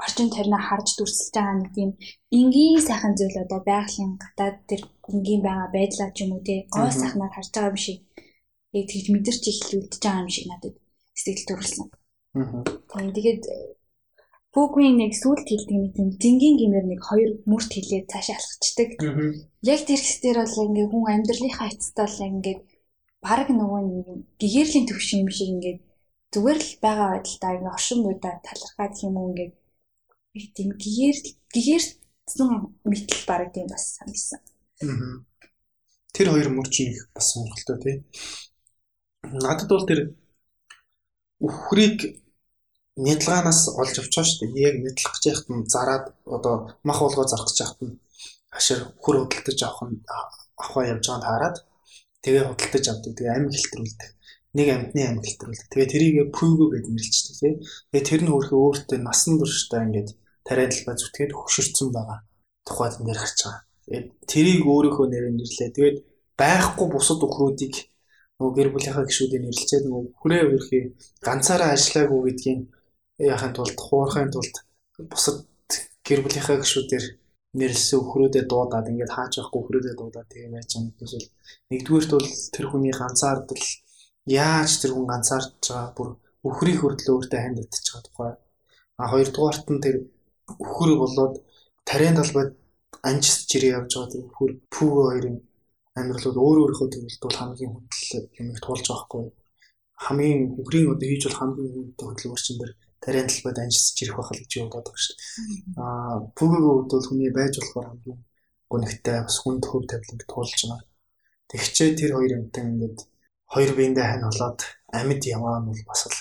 орчин тойрноо харж дүрсэлж байгаа нэг тийм энгийн сайхан зүйл одоо байгалийн гадаад тэр энгийн байгаа байдлаа ч юм уу те гоо сайхнаар харж байгаа юм шиг яг тэгж мэдэрч эхлүүлж байгаа юм шиг надад сэтгэл төрүүлсэн. Тэгээд Бүгмийн нэг сүлт хилдэг нэг тийм зингийн гимээр нэг хоёр мөрт хилээд цаашаа алхацдаг. Яг тэр хэсгээр бол ингээ хүн амьдралынхаа эцэстээ бол ингээ баг нөгөө нэг гэгэрлийн төвш юм шиг ингээ зүгээр л байгаа байдалтай ингээ оршин буйдаа талархаад юм уу ингээ тийм гэгэр гэгэрсэн мэтэл баг тийм бас санагдсан. Тэр хоёр мөр чинь бас сонирхолтой тий. Надад бол тэр үхрийг нядлагаанаас олж авч байгаа шүү дээ. Яг нядлах гэж яхад нь зараад одоо мах болгоо зарах гэж яхад нь хашир хөр худалдаж авах нь авахаа явж байгааг хараад тэгээ худалдаж авдаг. Тэгээ амь хэлтрүүлдэг. Нэг амьтны амь хэлтрүүлдэг. Тэгээ тэрийг пүгөө гэж нэрлэлцдэг тий. Тэгээ тэр нь өөрхөө өөртөө насан туршдаа ингээд тариадалбай зүтгээд хөшөрцөн байгаа. Тухайд нэр гарч байгаа. Тэгээд тэрийг өөрийнхөө нэрээр нэрлээ. Тэгээд байхгүй бусад өхрүүдийг нөгөө гэр бүлийнхаа гишүүдийг нэрлэлцээд нөгөө хүрээ өрхий ганцаараа ажиллаагүй гэдгийг яхахын тулд хуурахын тулд бусад гэр бүлийнхаа гишүүдээр нэрлсэн өхрөөдөө дуудаад ингээд хаач явахгүй өхрөөдөө дуудаад тийм байгаа юм эсвэл нэгдүгээрт бол тэр хүний ганцаардл яаж тэр хүн ганцаарч байгаа бүр өхрийн хөрдлөө өөртөө ханд татчих байгаа тухай а хоёрдугаарт нь тэр өхөр болоод тариан талбайд анжис жирээ явж байгаа тийм хөр пүү хоёрын амьдрал бол өөр өөрийнхөө төвлөлд бол хамгийн хөдөл юмыг туулж байгаа хгүй хамгийн хөрийн одоо хийж бол хамгийн хүнтэй хөдөлмөрчин дэр тариан талбайд анжис жирэх байх л гэж бодоод байгаа шүү дээ. Аа пүүгийн хувьд бол хүний байж болохоор хамгийн гонхтой бас хүнд хөв тавиланг туулж байгаа. Тэгчээ тэр хоёр юмтай ингээд хоёр биендээ хань болоод амьд яваа нь бол бас л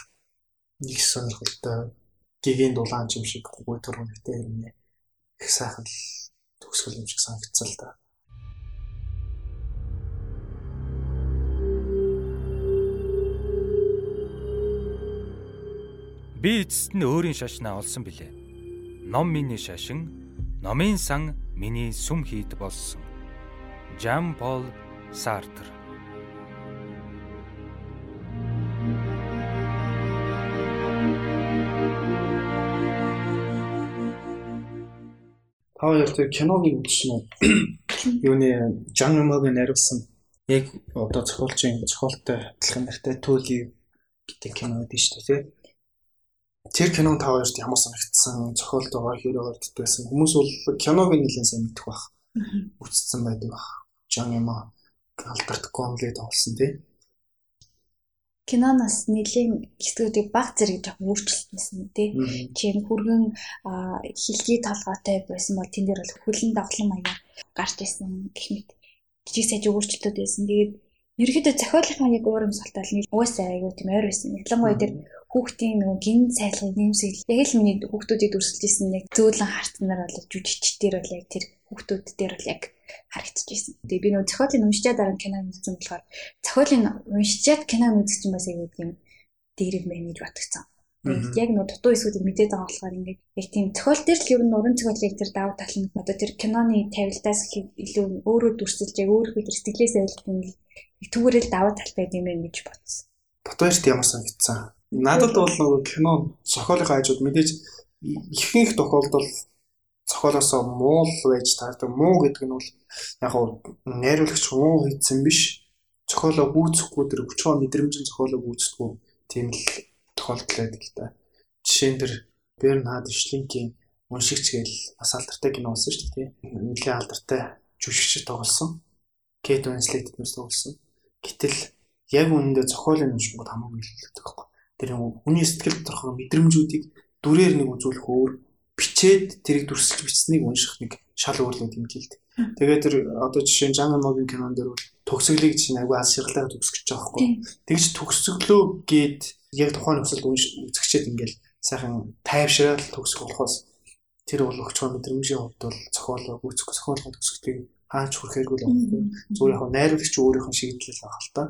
нэг сонирхолтой гэгийн дулаан юм шиг гой төрөнтэй юм нэ. Их сайхан л төгсгөл юм шиг санагдсан л да. Би эцэст нь өөрийн шашнаа олсон билээ. Ном миний шашин, номын сан миний сүм хийд болсон. Жан Пол Сартр Хоёр тэр киног үзсэн үү? Юуны Жан Мог нариулсан яг одоо зохиолчийн зохиолтой адилхан нартай Төли гэдэг кино байдаг шүү дээ, тийм Тэр кинон та хоёрт ямар санагдсан? Зохиолд байгаа хэрэг орддбайсан. Хүмүүс бол киног нэлээд сайн мэдэх бах. Үцсэн байдаг бах. Жан Эма Альберт Конле тоглосон тий. Киноноос нэлийн хэсгүүдийг баг зэрэг жоох өөрчлөлтсөн тий. Чинь хүргэн хилгий толгойтой байсан бол тэн дээр бол хөлн давлан маягаар гарч ирсэн гэх мэт жижиг саж өөрчлөлтүүд байсан. Тэгээд ерөөдөө зохиолынхаа яг уур амьсгалтай л нэг уусаа айгуу тийм ойр байсан. Ялангуяа тэр хүүхдийн нөгөө гин цайлгын нэмсэл яг л миний хүүхдүүдийг дүрсэлжсэн нэг зөөлөн хартнаар бол жүжигчдэр бол яг тэр хүүхдүүд дээр бол яг харагдчихжсэн. Тэгээ би нөгөө зохиолын уншчаад дараа кино үзсэн болохоор зохиолын уншчаад кино үзчих юм басаа гэдэг юм дээрэг мэн гэж батгцсан. Тэгээд яг нөгөө дутуу эсүүдийг мэдээд байгаа болохоор ингээд яг тийм зохиол дээр л ер нь уран зохиолыг тэр давуу тал нь одоо тэр киноны тавилдаас илүү өөрөө дүрсэлж яг өөрөө тэр сэтгэлээсээ ойлгох юм түүгээрэл давуу тал байд юм гэж бодсон. Ботоорт ямар санагдсан? Надад бол нөгөө кино зохиолынхаа хажууд мэдээж ихэнх тохиолдолд зохиолоосоо муу байж таардаг. Муу гэдэг нь бол яг нь найруулагч муу хийсэн биш. Зохиолоо гүйцэхгүй тэр өчгөө мэдрэмжийн зохиолоо гүйцэхгүй тийм л тохиолдол байдаг л да. Жишээ нь тэр Бернхард Шлинкийн уншигч гээл бас алдартай кино болсон шүү дээ. Нэлээд алдартай жүжигчд тоглосон. Кейт Уинслет тэднээс тоглосон. Гэтэл яг үнэндээ зохиолын уншингууд хамаагүй илэрдэг байхгүй тэр хүний сэтгэл доторх мэдрэмжүүдийг дүрээр нэг үзүүлэх өөр бичээд тэрийг дүрсэлж бичснийг унших нэг шал өөрлөг юм жилд. Тэгээд тэр одоо жишээ нь Жан Могийн кинон дээр бол төгсгөлийг чинь агүй аль ширгалаа төгсгөж байгаа байхгүй. Тэгж төгсгөлөө гээд яг тухайн нөхцөлд үзэгчээд ингээл сайхан тайвшраад төгсөх болохоос тэр бол өгчөө мэдрэмжийн хувьд бол зохиолоо гүйцэх зохиолоо төгсгөлийг хаач хүрэхэргүй л байна. Зүгээр яг найруулагч өөрийнх нь шийдлэл авах л та.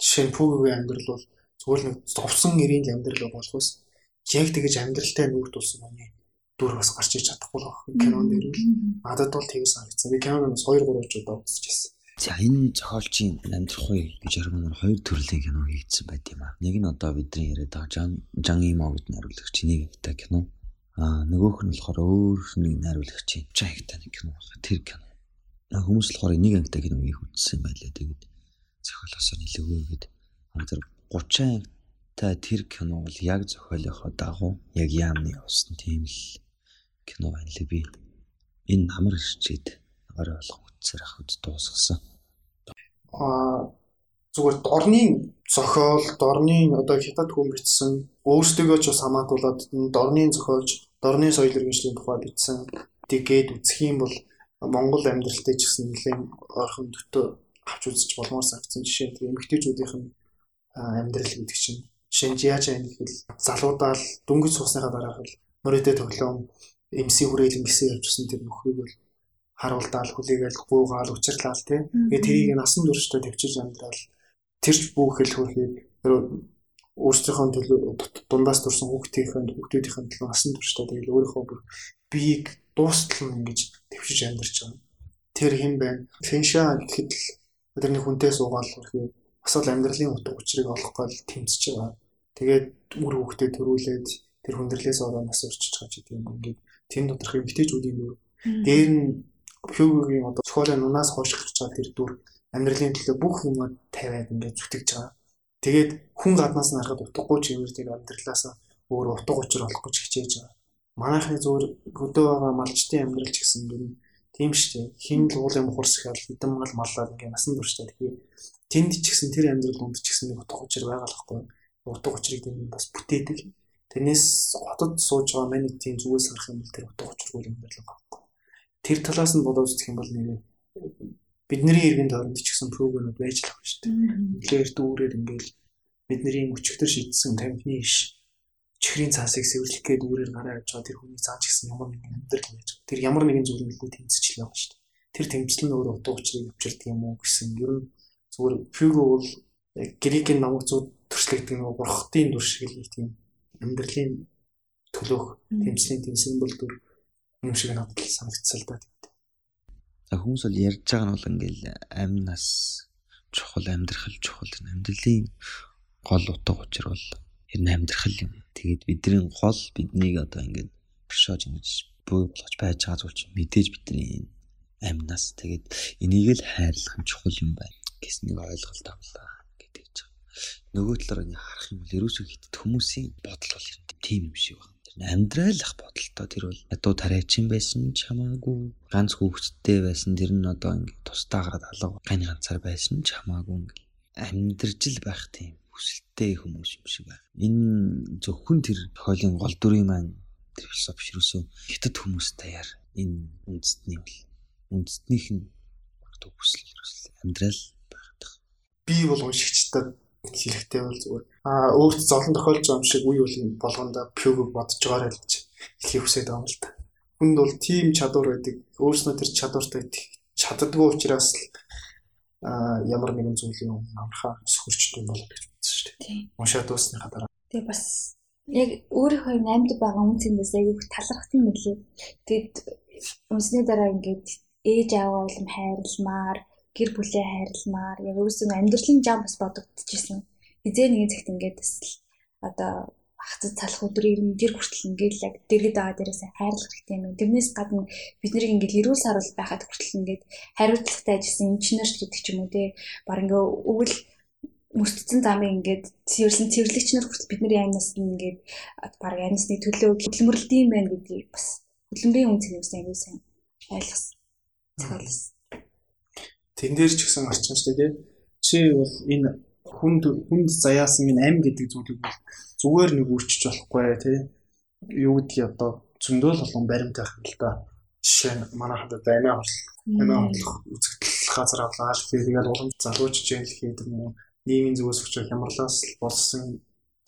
Жишээ нь Пүүгийн амьдрал бол зүгээр нэг зовсон нэрийн амьдрал болохоос яг тэгэж амьдралтай нүүр тулсан хүний дүр бас гарч иж чадахгүй л байна. Кинон дээр л надад бол тэгээс санагдсан. Би киноноос 2 3 удаа үзчихсэн. За энэ зохиолчийн амьдрахуй гэж аргамаар хоёр төрлийн кино хийгдсэн байт юм аа. Нэг нь одоо бидний яриад байгаа Жан Жан Имо гэдэг найруулагч нэгтэй кино. Аа нөгөөх нь болохоор өөр нэг найруулагчийн Жан Хигтай нэг кино байна. Тэр кино. Хүмүүс болохоор нэг ангитай кино хийх үзсэн байлаа. Тэгээд зохиолосоо нэлээгүй гэдэг. Аа 30 та тэр кино бол яг зохиолынхоо дагуу яг яамны явсан тийм л кино байна лээ би. Энэ намар ирчээд орой болох үтсээр ах үд дуусгасан. Аа зүгээр дорны зохиол, дорны одоо хятад хүн бичсэн өөрсдөө ч бас хамаатуулаад дорны зохиолж, дорны соёл иргэншлийн тухай бичсэн тэгээд үзэх юм бол Монгол амьдралтай ч гэсэн нэлээд ойрхон төтөө авч үзэж болмоор санагдсан жишээ нь эмэгтэйчүүдийнх нь амьдрал гэдэг чинь шинж яаж яах гэвэл залуудаал дөнгөж суусныхаа дараах л мөрөдөө тоглоом эмси хүрээлэн гисэн явчихсан тэр нөхрийг бол харуулдаал хүлээгээл гуугаал учирлал тий. Тэгээ тэрийг насан туршдаа төвчиж амьдрал тэрч бүхэл хөрхийг өөрсдийнхөө төлөө дундаас турсан хүүхдийнхээ хүүхдүүдийнхэн төлөө насан туршдаа тэгэл өөрийнхөө бүр биеийг дуустал нь ингэж төвчиж амьдарч байгаа. Тэр хэн байна? Фэнша гэхэд л тэрний хүнтэй суугаал хөрхийг бас л амьдралын утга учирыг олохгүй л тэмцэж байгаа. Тэгээд үр хөвгтөд төрүүлээд тэр хүндрэлээс ороо нас өрчиж байгаа ч гэдэг юм ингээд тийм доторх эмгтээчүүдийн дүр. Дээр нь Хьюгогийн одоо цохолын нунаас хойш гарч байгаа тэр дүр амьдралын төлөө бүх юм тавиад ингээд зүтгэж байгаа. Тэгээд хүн гаднаас нь харахад утгагүй чимэр тэр амьдралаас өөр утга учир олохгүй ч хичээж байгаа. Манайхны зүгээр хөдөө байгаа малчтын амьдрал ч гэсэн юм Тийм шүү дээ. Хин л уулын мухарс гэхэл хэдэн мал маллаад ингээ насан туршдаа тэгэхээр тэнд ч гэсэн тэр амьдрал донд ч гэсэн утга учир байгаа л байхгүй. Утга учирыг тэнд бас бүтээдэг. Тэрнээс хотод сууж байгаа миний тийм зүгээс харах юм бол тэр утга учиргүй юм байна байхгүй. Тэр талаас нь бодож үзэх юм бол нэг бидний иргэн тойронд ч гэсэн програмууд байж л байгаа шүү дээ. Нэлээр дүүрээр ингээл бидний өчигдөр шийдсэн тамхины иш чихрийн цаасыг сэвэрлэх гээд үүрээр гараа авч байгаа тэр хүний цааш гэсэн ямар нэгэн амьдрал байж байгаа. Тэр ямар нэгэн зүйл нь тэмцэж л байгаа шүү дээ. Тэр тэмцэл нь өөрөө утга учирыг авчирдаг юм уу гэсэн ер нь зүгээр фюго бол грекийн намаг зүуд төрслөгдөг нэг бурхтын дүр шиг л тийм амьдралын төлөөх тэмцлийн тийм символ дүр юм шиг надад санагдсал да. За хүмүүс бол ярьж байгаа нь бол ингээл амнаас чухал амьдрах чухал амьдралын гол утга учир бол ер нь амьдрах юм. Тэгээд бидний гол биднийг одоо ингээд оршоож ингэж буу болгож байж байгаа зүйл чинь мэдээж бидний амнаас тэгээд энийг л хайрлах юм чухал юм байна гэсэн нэг ойлголт авлаа. Нөгөө талаар ингээ харах юм бол ерөөсөө хитт хүмүүсийн бодол бол тийм юм шиг байна амьдралах бодолтой тэр бол ядуу тариачин байсан ч хамаагүй ганц хүүхэдтэй байсан тэр нь одоо ингээ тусдаа гараад алга гань ганцаар байсан ч хамаагүй ингээ амьдрж л байх тийм хүсэлттэй хүмүүс юм шиг байна. Энэ зөвхөн тэр хойлын гол дүрийн маань тэр философи ширүүсөө хятад хүмүүс даяар энэ үндэстний бол үндэстнийх нь хүсэл ерөөсөл амьдрал байх. Би бол уншигчдад хэлэхтэй бол зүгээр аа өөрт золон тохиолж байгаа юм шиг үе үеийн болгондоо пюг бодож байгаарай л гэж хэлхийг хүсэж байгаа юм л та. Хүнд бол тийм чадвар байдаг. Өөрснөө тэр чадвартай чаддгүй учраас л ямар нэгэн зүйлийн өмнө амархаа сөхөрчдөг юм болов гэж бодсон шүү дээ. Уншаад дуусныхаа дараа. Тэгээ бас яг өөрийнхөө амьд байгаа үнцэндээс аяг талархах юм билээ. Тэгэд өмсний дараа ингээд ээж аваа улам хайрламаар гэр бүлээ хайрламаар яг өөрөөсөө амьдралын жам бас бодогдчихсэн. Хизээ нэгэн цагт ингээд одоо хацад цалах өдрийг нэр хүртэл ингээд яг дэргэд байгаа дээрээс хайрлах хэрэгтэй юм. Тэрнээс гадна бид нарыг ингээд эрүүл саруул байхад хүртэл ингээд хариуцлагатай ажилласан инженер гэдэг ч юм уу те. Баг ингээд өвөл мөстцэн замыг ингээд цэвэрлэн цэвэрлэгч нар хүртэл бидний аймнаас ингээд баг амьсны төлөө хөдөлмөрлөдөм байх гэдгийг бас хөдөлмөрийн үнцэг юмсан аюу сайн ойлгосон. Цагаалсан. Тэн дээр ч гэсэн орчин шүү дээ. Чи бол энэ хүнд хүнд заяасан энэ ам гэдэг зүйлийг бол зүгээр нэг үрчиж болохгүй тий. Юу гэдгийг одоо зөндөөл болон баримт байх л да. Жишээ нь манай хадад амиа бол амиа хотлох үзэгдэл газар авлаа. Тэгээд улам залууч жишээл хийдэг юм уу? Нийгмийн зүгээс өгч хямралаас болсон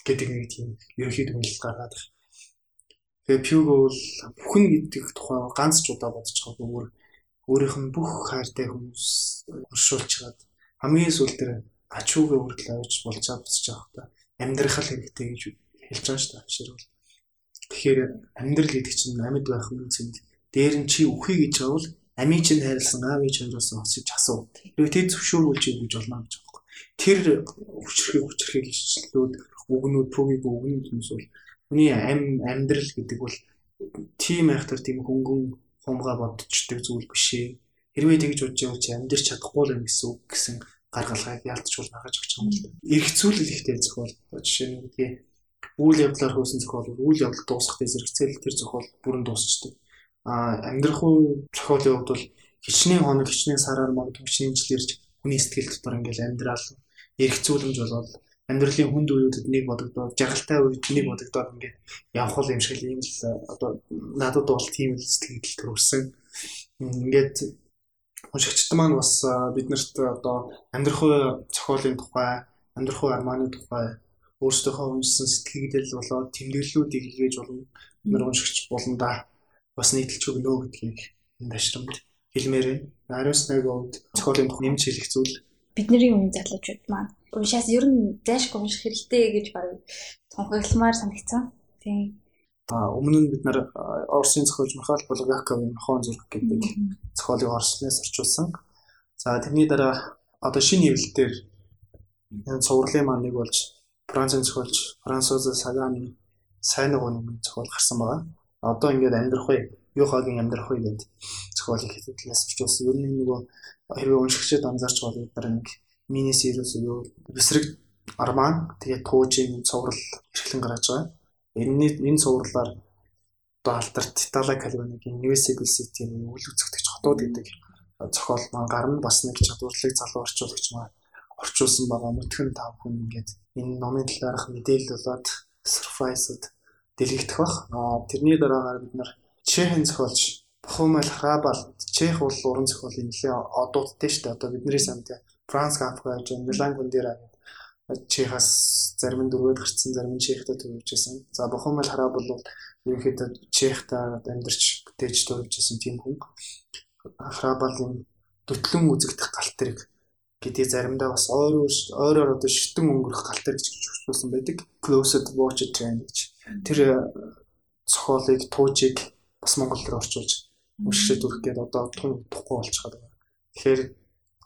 гэдэг нэг тийм ерөнхий дүгнэлт гаргаад байна. Тэгээ пюго бол бүхэн гэдэг тухай ганц ч удаа бодож байгаа бүр өөрийнх нь бүх хайртай хүмүүс чад хамгийн сүүл дээр ачуугээ хүртэл авч болж чадчих жоох та. Амьдрах л хэрэгтэй гэж хэлж байгаа шүү дээ авшир бол. Тэгэхээр амьдрал гэдэг чинь амьд байх үнцэнд дээр нь чи үхий гэж байвал амийн чинь хайрлсан аав ээж хоёроос хосож асуу. Тэгээ тэр зөвшөөрүүлж өгч болно гэж байгаа тэр хүчрхийг хүчрхийг ишлүүд үгнүүд пүгийг үгнүүд хүмүүс бол хүний ам амьдрал гэдэг бол тийм айхтар тийм хөнгөн хумгаа бодчихдаг зүйл биш ээ хэрвээ тэгж бодож явал чи амьдрч чадахгүй л юм гэсэн үг гэсэн гаргалгааг ялтчул нагаж өгч юм л да. Ирэх зүйлэл ихтэй зохиол жишээ нь үгүй үйл явдлаар хөөсөн зохиол үйл явдал дуусгахдаа зэрэгцээл тэр зохиол бүрэн дуусчдаг. А амьдрах уу зохиолын хувьд бол хичнээн хоног хичнээн сараар магадгүй хичнээн жил ирж хүний сэтгэл дотор ингээл амьдрал эрх зүйлэмж болоод амьдралын хүнд үеүүдэд нэг бодогдоод жаргалтай үед нэг бодогдоод ингээд явах юм шиг юм л одоо надад бол тийм л сэтгэл төрүүлсэн. Ингээд уншигчд маань бас биднэрт одоо амьдрах зохиолын тухай, амьдрах арманы тухай өөрсдийнхөө уншсан сэтгэлдэл болоод тэмдэглэлүүдийг хийж болно. Нар уншигч болно да. Бас нийтэлж өгнө гэдгийг энэ ташрамд хэлмээр байна. Ариус нэг үед зохиолын тухай нэмж хэлэх зүйл бидний үнэн залуучууд маань уншаас ер нь зайшгүй унших хэрэгтэй гэж баг тунхагламар санагцсан. Тийм. А өмнө нь бид нар Орсын зохиолч Михаил Булгаковын хон зураг гэдэг зохиолыг орснээс орчуулсан. За тэрний дараа одоо шинэ хэвлэлээр энэ цувралын маань нэг болж Францын зохиолч Франсуаз Саганы сайн нэгэн зохиол гарсан байгаа. Одоо ингээд амьдрах үе, юу хагийн амьдрах үе гэдэг зохиолыг хэвлэлээс орчуулсан. Ер нь нөгөө хэрвээ уншигчид анзаарч байгаа бид нар нэг мини сириус юу бэсрэг арман тэгээд туужийн цуврал эрхлэн гарч байгаа. Энэний энэ цувралаар одоо алдарт Итали Калвиногийн Invisible City-ийн үйл үзэгдэгч хотууд гэдэг зохиол маань гарна бас нэг чадварлыг залуу орчуулагч маань орчуулсан байгаа мөтгөн тав хүн ингээд энэ номын талаарх мэдээлэл болоод surprise-д дэлгэгдэх бах. Тэрний дараагаар бид нар Чехэн зохиолч Бухумел Храбал Чех бол уран зохиолын нэлээ одуудтай шүү дээ. Одоо бидний санд Франц Кафка гэж Милан Кундера Чехас зарим нь дөрөвд гарцсан зарим нь Чехта төрөвжсэн. За Бухумел Храбал бол ерөнхийдөө Чехта амьдарч бүтээж төрөвжсэн тийм хүн. Храбалын төтлөн үзэгдэх галт тэрэг гэдгийг заримдаа бас ойр ойроор одоо шитэн өнгөрөх галт тэрэг гэж хурцуулсан байдаг. Closed Watch Train гэж. Тэр зохиолыг туужийг бас монгол руу орчуулж уншиж дүрх гээд одоо тун тухгүй болчиход байгаа. Тэгэхээр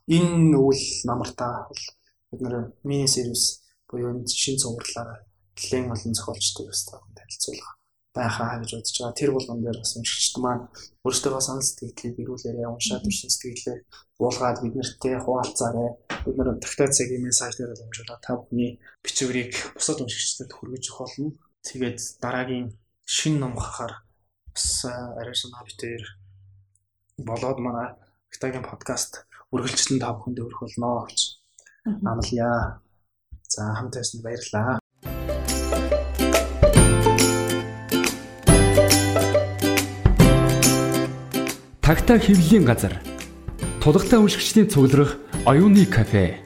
энэ үйл намартаа бол бид нэр мини сервис буюу шин цувралаараа нэлээд олон зохиолчдыг таахан танилцуулах байхаа гэж бодож байгаа. Тэр болгон дээр бас уншигчд маань өөрсдөө санал сэтгэлийг ирүүлээрээ уншаад төрсэн сэтгэлээ буулгаад бид нартэй хуваалцаарай. Бид нар тагтаа цагийн мессеж дээр дамжуулаад та бүхний бичвэрийг бусад уншигчдад хүргэж өгөх болно. Тэгээд дараагийн шин ном хахаар бас арай санаа битээр болоод манай Хитагийн подкаст үргэлжлэн та бүхэнд өрөх болно гэж амлая. За хамт байсанд баярлалаа. Тагтаа хэвлэлийн газар. Тулгатай уншигчдийн цугларах оюуны кафе